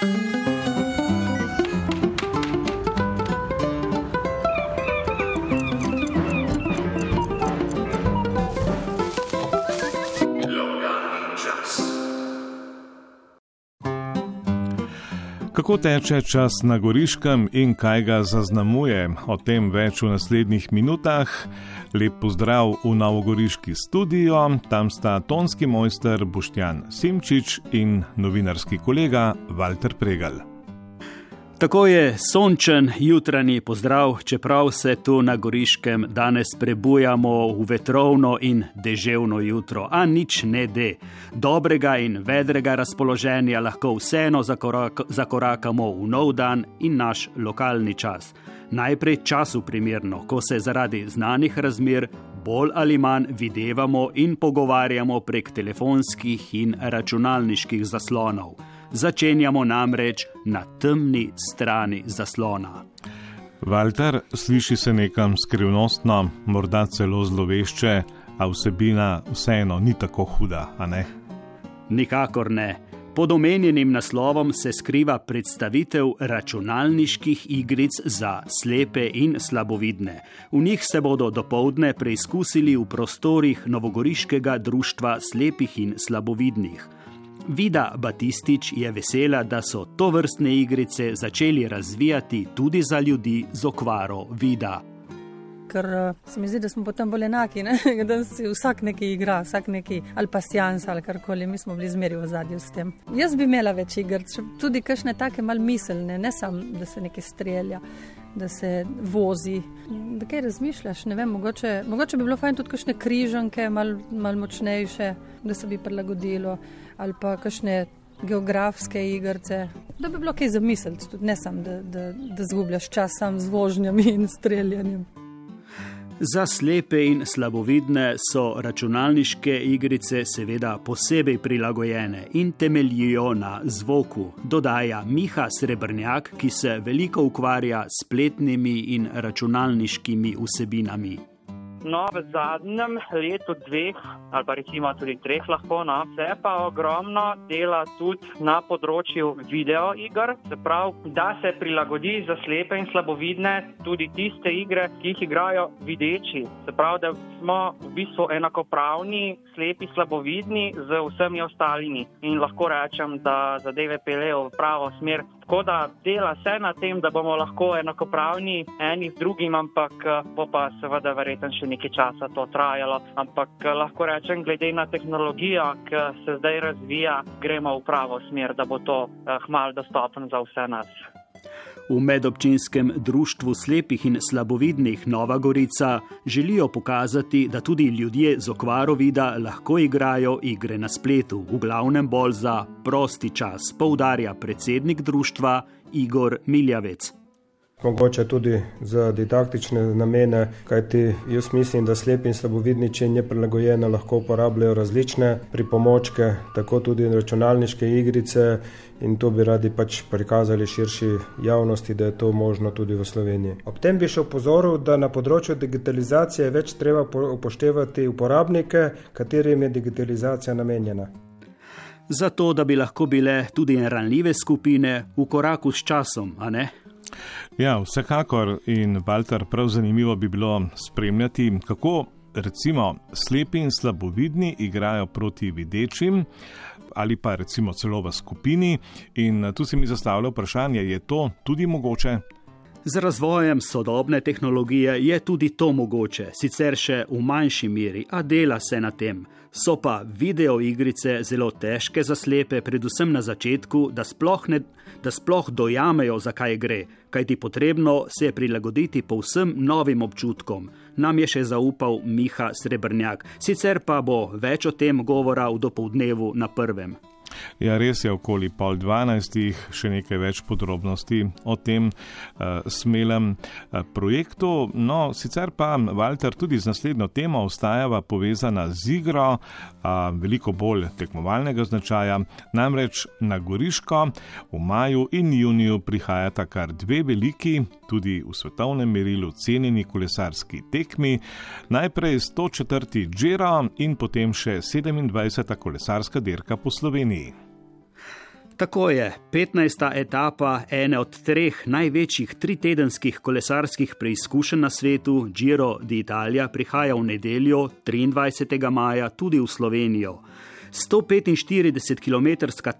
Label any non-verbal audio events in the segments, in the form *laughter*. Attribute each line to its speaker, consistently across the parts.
Speaker 1: Thank you. Kako teče čas na Goriškem in kaj ga zaznamuje, o tem več v naslednjih minutah. Lep pozdrav v Novogoriški studio, tam sta tonski mojster Boštjan Simčič in novinarski kolega Walter Pregal.
Speaker 2: Tako je sončen jutranji pozdrav, čeprav se tu na Goriškem danes prebujamo v vetrovno in deževno jutro, a nič ne de. Dobrega in vedrega razpoloženja lahko vseeno zakorak, zakorakamo v nov dan in naš lokalni čas. Najprej času primerno, ko se zaradi znanih razmer bolj ali manj videvamo in pogovarjamo prek telefonskih in računalniških zaslonov. Začenjamo namreč na temni strani zaslona.
Speaker 1: Walter, sliši se nekam skrivnostno, morda celo zlovešče, a vsebina vseeno ni tako huda, a ne?
Speaker 2: Nikakor ne. Pod omenjenim naslovom se skriva predstavitev računalniških igric za slepe in slabovidne. V njih se bodo dopoledne preizkusili v prostorih Novogoriškega društva slepih in slabovidnih. Vida Batistič je vesela, da so to vrstne igrice začeli razvijati tudi za ljudi z okvaro vida.
Speaker 3: Ker eh, se mi zdi, da smo potem bolj enaki, ne? *laughs* da si vsak nekaj igra, vsak nekaj ali pa sjans ali karkoli, mi smo bili zmeri v zadju s tem. Jaz bi imela več igr, tudi kakšne take mal miselne, ne samo, da se nekaj strelja, da se vozi. Da kaj razmišljaš, ne vem, mogoče, mogoče bi bilo fajn tudi kakšne križanke, mal, mal močnejše, da se bi prilagodilo ali pa kakšne geografske igrice. Da bi bilo kaj za misliti, tudi ne samo, da, da, da zgubljaš čas sam z vožnjami in streljanjem.
Speaker 2: Za slepe in slabovidne so računalniške igrice seveda posebej prilagojene in temeljijo na zvoku, dodaja Miha Srebrnjak, ki se veliko ukvarja s spletnimi in računalniškimi vsebinami.
Speaker 4: No, v zadnjem letu, dveh ali pa recimo tudi treh, lahko no, se pa ogromno dela tudi na področju videoiger. Se pravi, da se prilagodi za slepe in slabovidne tudi tiste igre, ki jih igrajo videči. Se pravi, da smo v bistvu enakopravni, slepi, slabovidni z vsemi ostalimi in lahko rečem, da zadeve pelejo v pravo smer. Tako da dela se na tem, da bomo lahko enakopravni eni z drugim, ampak eh, bo pa seveda verjetno še nekaj časa to trajalo. Ampak eh, lahko rečem, glede na tehnologijo, ki se zdaj razvija, gremo v pravo smer, da bo to eh, hmal dostopen za vse nas.
Speaker 2: V medobčinskem društvu slepih in slabovidnih Nova Gorica želijo pokazati, da tudi ljudje z okvaro vida lahko igrajo igre na spletu, v glavnem bolj za prosti čas, poudarja predsednik društva Igor Miljavec
Speaker 5: mogoče tudi za didaktične namene, kajti jaz mislim, da slepi in slabovidni, če je prilagojeno, lahko uporabljajo različne pripomočke, tako tudi računalniške igrice in to bi radi pač prikazali širši javnosti, da je to možno tudi v Sloveniji. Ob tem bi še upozoril, da na področju digitalizacije več treba upoštevati uporabnike, katerim je digitalizacija namenjena.
Speaker 2: Zato, da bi lahko bile tudi ranljive skupine v koraku s časom, a ne?
Speaker 1: Ja, vsekakor in Walter, prav zanimivo bi bilo spremljati, kako recimo slepi in slabovidni igrajo proti videčim ali pa recimo celo v skupini. In tu se mi zastavlja vprašanje, je to tudi mogoče?
Speaker 2: Z razvojem sodobne tehnologije je tudi to mogoče, sicer še v manjši meri, a dela se na tem. So pa videoigrice zelo težke za slepe, predvsem na začetku, da sploh, ne, da sploh dojamejo, zakaj gre, kajti potrebno se je prilagoditi povsem novim občutkom. Nam je še zaupal Miha Srebrnjak, sicer pa bo več o tem govora v dopoldnevu na prvem.
Speaker 1: Ja, res je okoli pol dvanajstih, še nekaj več podrobnosti o tem uh, smelem uh, projektu. No, sicer pa Walter tudi z naslednjo temo ostajava povezana z igro, uh, veliko bolj tekmovalnega značaja. Namreč na Goriško v maju in juniju prihajata kar dve veliki, tudi v svetovnem merilu cenjeni kolesarski tekmi. Najprej 104. Džera in potem še 27. kolesarska dirka po Sloveniji.
Speaker 2: Tako je 15. etapa ene od treh največjih tritedenskih kolesarskih preizkušenj na svetu, Giro d'Italia, prihaja v nedeljo 23. maja tudi v Slovenijo. 145 km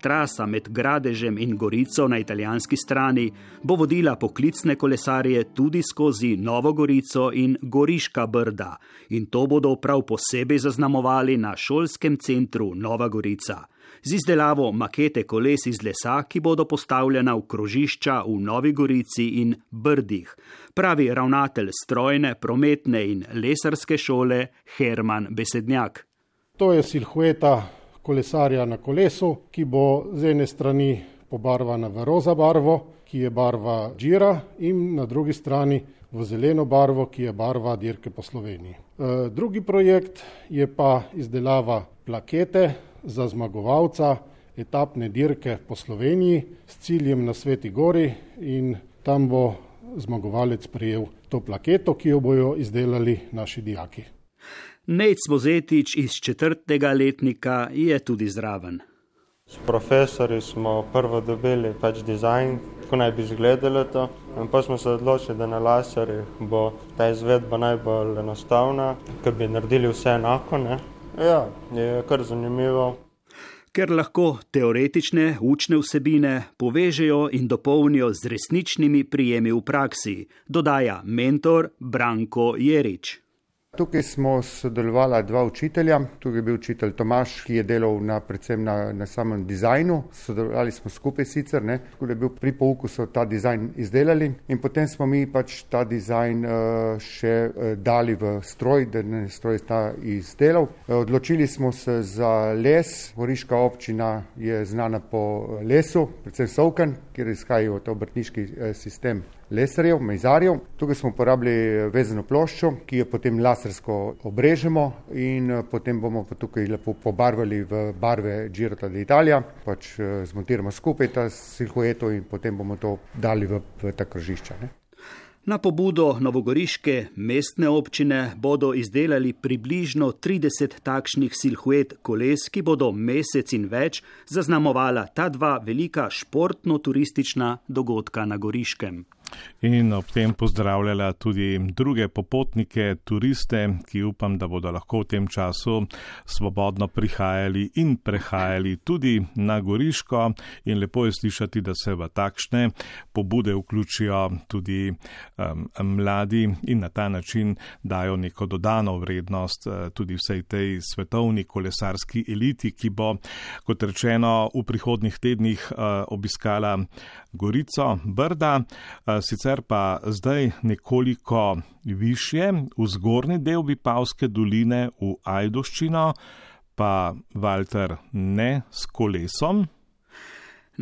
Speaker 2: trasa med Gradežem in Gorico na italijanski strani bo vodila poklicne kolesarje tudi skozi Novo Gorico in Goriška Brda, in to bodo prav posebej zaznamovali na šolskem centru Nova Gorica z izdelavo makete koles iz lesa, ki bodo postavljena v krožišča v Novi Gorici in Brdih, pravi ravnatelj strojne, prometne in lesarske šole Herman Besednjak.
Speaker 6: To je silhueta kolesarja na kolesu, ki bo z ene strani pobarvana v roza barvo, ki je barva džira, in na drugi strani v zeleno barvo, ki je barva dirke po Sloveniji. E, drugi projekt je pa izdelava plakete za zmagovalca etapne dirke po Sloveniji s ciljem na Sveti Gori in tam bo zmagovalec prijel to plaketo, ki jo bojo izdelali naši dijaki.
Speaker 2: Nec Vozetič iz četrtega letnika je tudi zraven.
Speaker 7: S profesori smo prvo dobili pač dizajn, kako naj bi izgledalo to, in pa smo se odločili, da na laserjih bo ta izvedba najbolj enostavna, ker bi naredili vse enako. Ne? Ja, je kar zanimivo.
Speaker 2: Ker lahko teoretične učne vsebine povežejo in dopolnijo z resničnimi prijemi v praksi, dodaja mentor Branko Jerič.
Speaker 8: Tukaj smo sodelovala dva učitelja, tukaj je bil učitelj Tomaš, ki je delal na, predvsem na, na samem dizajnu, sodelovali smo skupaj sicer, ne, tako da je bil pri pouku so ta dizajn izdelali in potem smo mi pač ta dizajn uh, še uh, dali v stroj, da ne stroj ta izdelal. Uh, odločili smo se za les, Goriška občina je znana po lesu, predvsem Sovkan, kjer izhajajo to obrtniški uh, sistem lesarjev, mejzarjev. Tukaj smo uporabili vezano ploščo, ki jo potem lasersko obrežemo in eh, potem bomo pa tukaj lepo pobarvali v barve Girota d'Italia, pač eh, zmontiramo skupaj ta silhueto in potem bomo to dali v, v ta krožišča. Ne?
Speaker 2: Na pobudo novogoriške mestne občine bodo izdelali približno 30 takšnih silhuet koles, ki bodo mesec in več zaznamovala ta dva velika športno-turistična dogodka na Goriškem
Speaker 1: in ob tem pozdravljala tudi druge popotnike, turiste, ki upam, da bodo lahko v tem času svobodno prihajali in prehajali tudi na Goriško. In lepo je slišati, da se v takšne pobude vključijo tudi um, mladi in na ta način dajo neko dodano vrednost uh, tudi vsej tej svetovni kolesarski eliti, ki bo, kot rečeno, v prihodnih tednih uh, obiskala Gorico, Brda. Uh, sicer pa zdaj nekoliko više, v zgornji del Vipavske doline, v Ajdoščino, pa Walter ne s kolesom.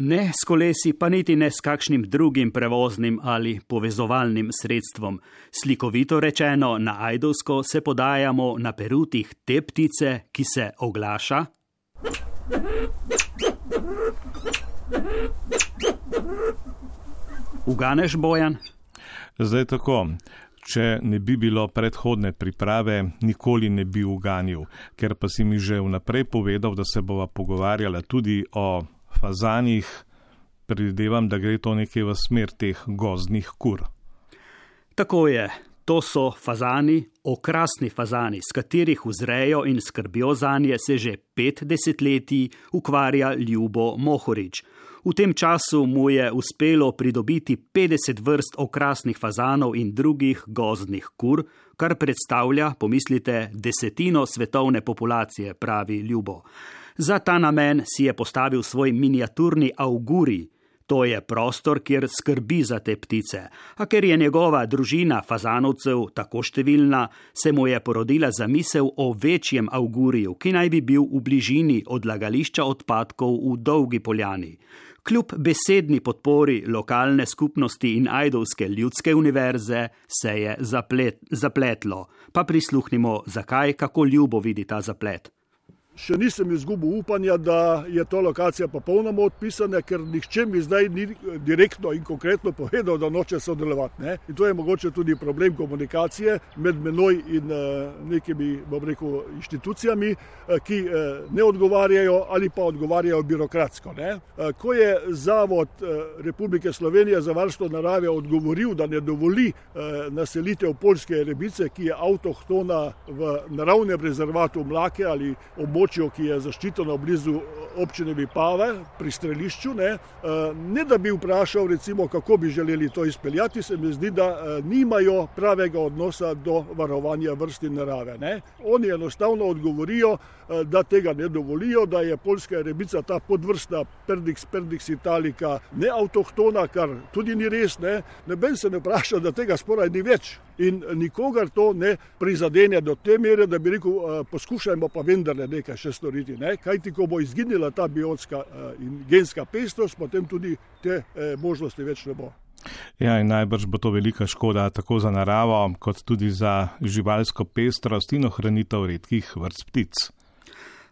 Speaker 2: Ne s kolesi, pa niti ne s kakšnim drugim prevoznim ali povezovalnim sredstvom. Slikovito rečeno, na Ajdovsko se podajamo na perutih te ptice, ki se oglaša. Uganeš, Bojan?
Speaker 1: Zdaj tako. Če ne bi bilo predhodne priprave, nikoli ne bi uganil, ker pa si mi že vnaprej povedal, da se bova pogovarjala tudi o fazanih, predvidevam, da gre to nekje v smer teh gozdnih kur.
Speaker 2: Tako je. To so fazani, okrasni fazani, s katerih vzrejo in skrbijo za nje se že pet desetletij ukvarja Ljubo Mohorič. V tem času mu je uspelo pridobiti 50 vrst okrasnih fazanov in drugih gozdnih kur, kar predstavlja, pomislite, desetino svetovne populacije, pravi Ljubo. Za ta namen si je postavil svoj miniaturni auguri. To je prostor, kjer skrbi za te ptice, a ker je njegova družina fazanovcev tako številna, se mu je porodila zamisel o večjem auguriju, ki naj bi bil v bližini odlagališča odpadkov v Dolgi Poljani. Kljub besedni podpori lokalne skupnosti in Ajdovske ljudske univerze se je zaplet, zapletlo. Pa prisluhnimo, zakaj, kako ljubo vidi ta zaplet.
Speaker 9: Še nisem izgubil upanja, da je to lokacija popolnoma odpisana, ker nihče mi zdaj ni direktno in konkretno povedal, da noče sodelovati. Ne? In to je mogoče tudi problem komunikacije med menoj in uh, nekimi, bom rekel, inštitucijami, uh, ki uh, ne odgovarjajo ali pa odgovarjajo birokratsko. Uh, ko je Zavod Republike Slovenije za varstvo narave odgovoril, da ne dovoli naselitev polske rebice, ki je avtohtona v naravnem rezervatu Mlake ali območju, ki je zaščiteno blizu občine Vipave pri strelišču, ne, eh, ne da bi vprašal, recimo, kako bi želeli to izpeljati, se mi zdi, da eh, nimajo pravega odnosa do varovanja vrsti narave. Ne. Oni enostavno odgovorijo, eh, da tega ne dovolijo, da je polska rebica ta podvrsta Perdix, Perdix Italika ne avtohtona, kar tudi ni res. Ne. Neben se ne vpraša, da tega sporaj ni več in nikogar to ne prizadene do te mere, da bi rekel, poskušajmo pa vendarle nekaj še storiti. Ne? Kaj ti, ko bo izginila ta biotska uh, in genska pestrost, potem tudi te uh, možnosti več ne bo.
Speaker 1: Ja, in najbrž bo to velika škoda tako za naravo, kot tudi za živalsko pestrost in ohranitev redkih vrst ptic.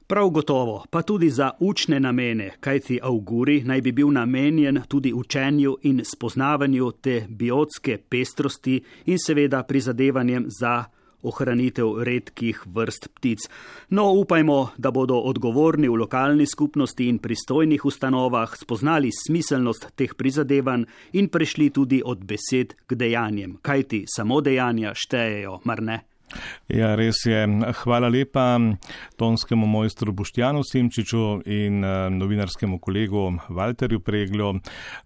Speaker 2: Prav gotovo, pa tudi za učne namene, kajti auguri naj bi bil namenjen tudi učenju in spoznavanju te biotske pestrosti in seveda prizadevanjem za ohranitev redkih vrst ptic. No, upajmo, da bodo odgovorni v lokalni skupnosti in pristojnih ustanovah spoznali smiselnost teh prizadevanj in prešli tudi od besed k dejanjem, kajti samo dejanja štejejo, mar ne?
Speaker 1: Ja, res je. Hvala lepa tonskemu mojstru Boštjanu Simčiču in eh, novinarskemu kolegu Walterju Preglju.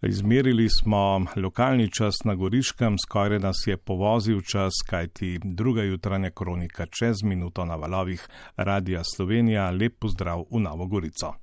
Speaker 1: Izmerili smo lokalni čas na Goriškem, skoraj nas je povozil čas, kajti druga jutranja kronika čez minuto na valovih Radija Slovenija. Lep pozdrav v Novo Gorico.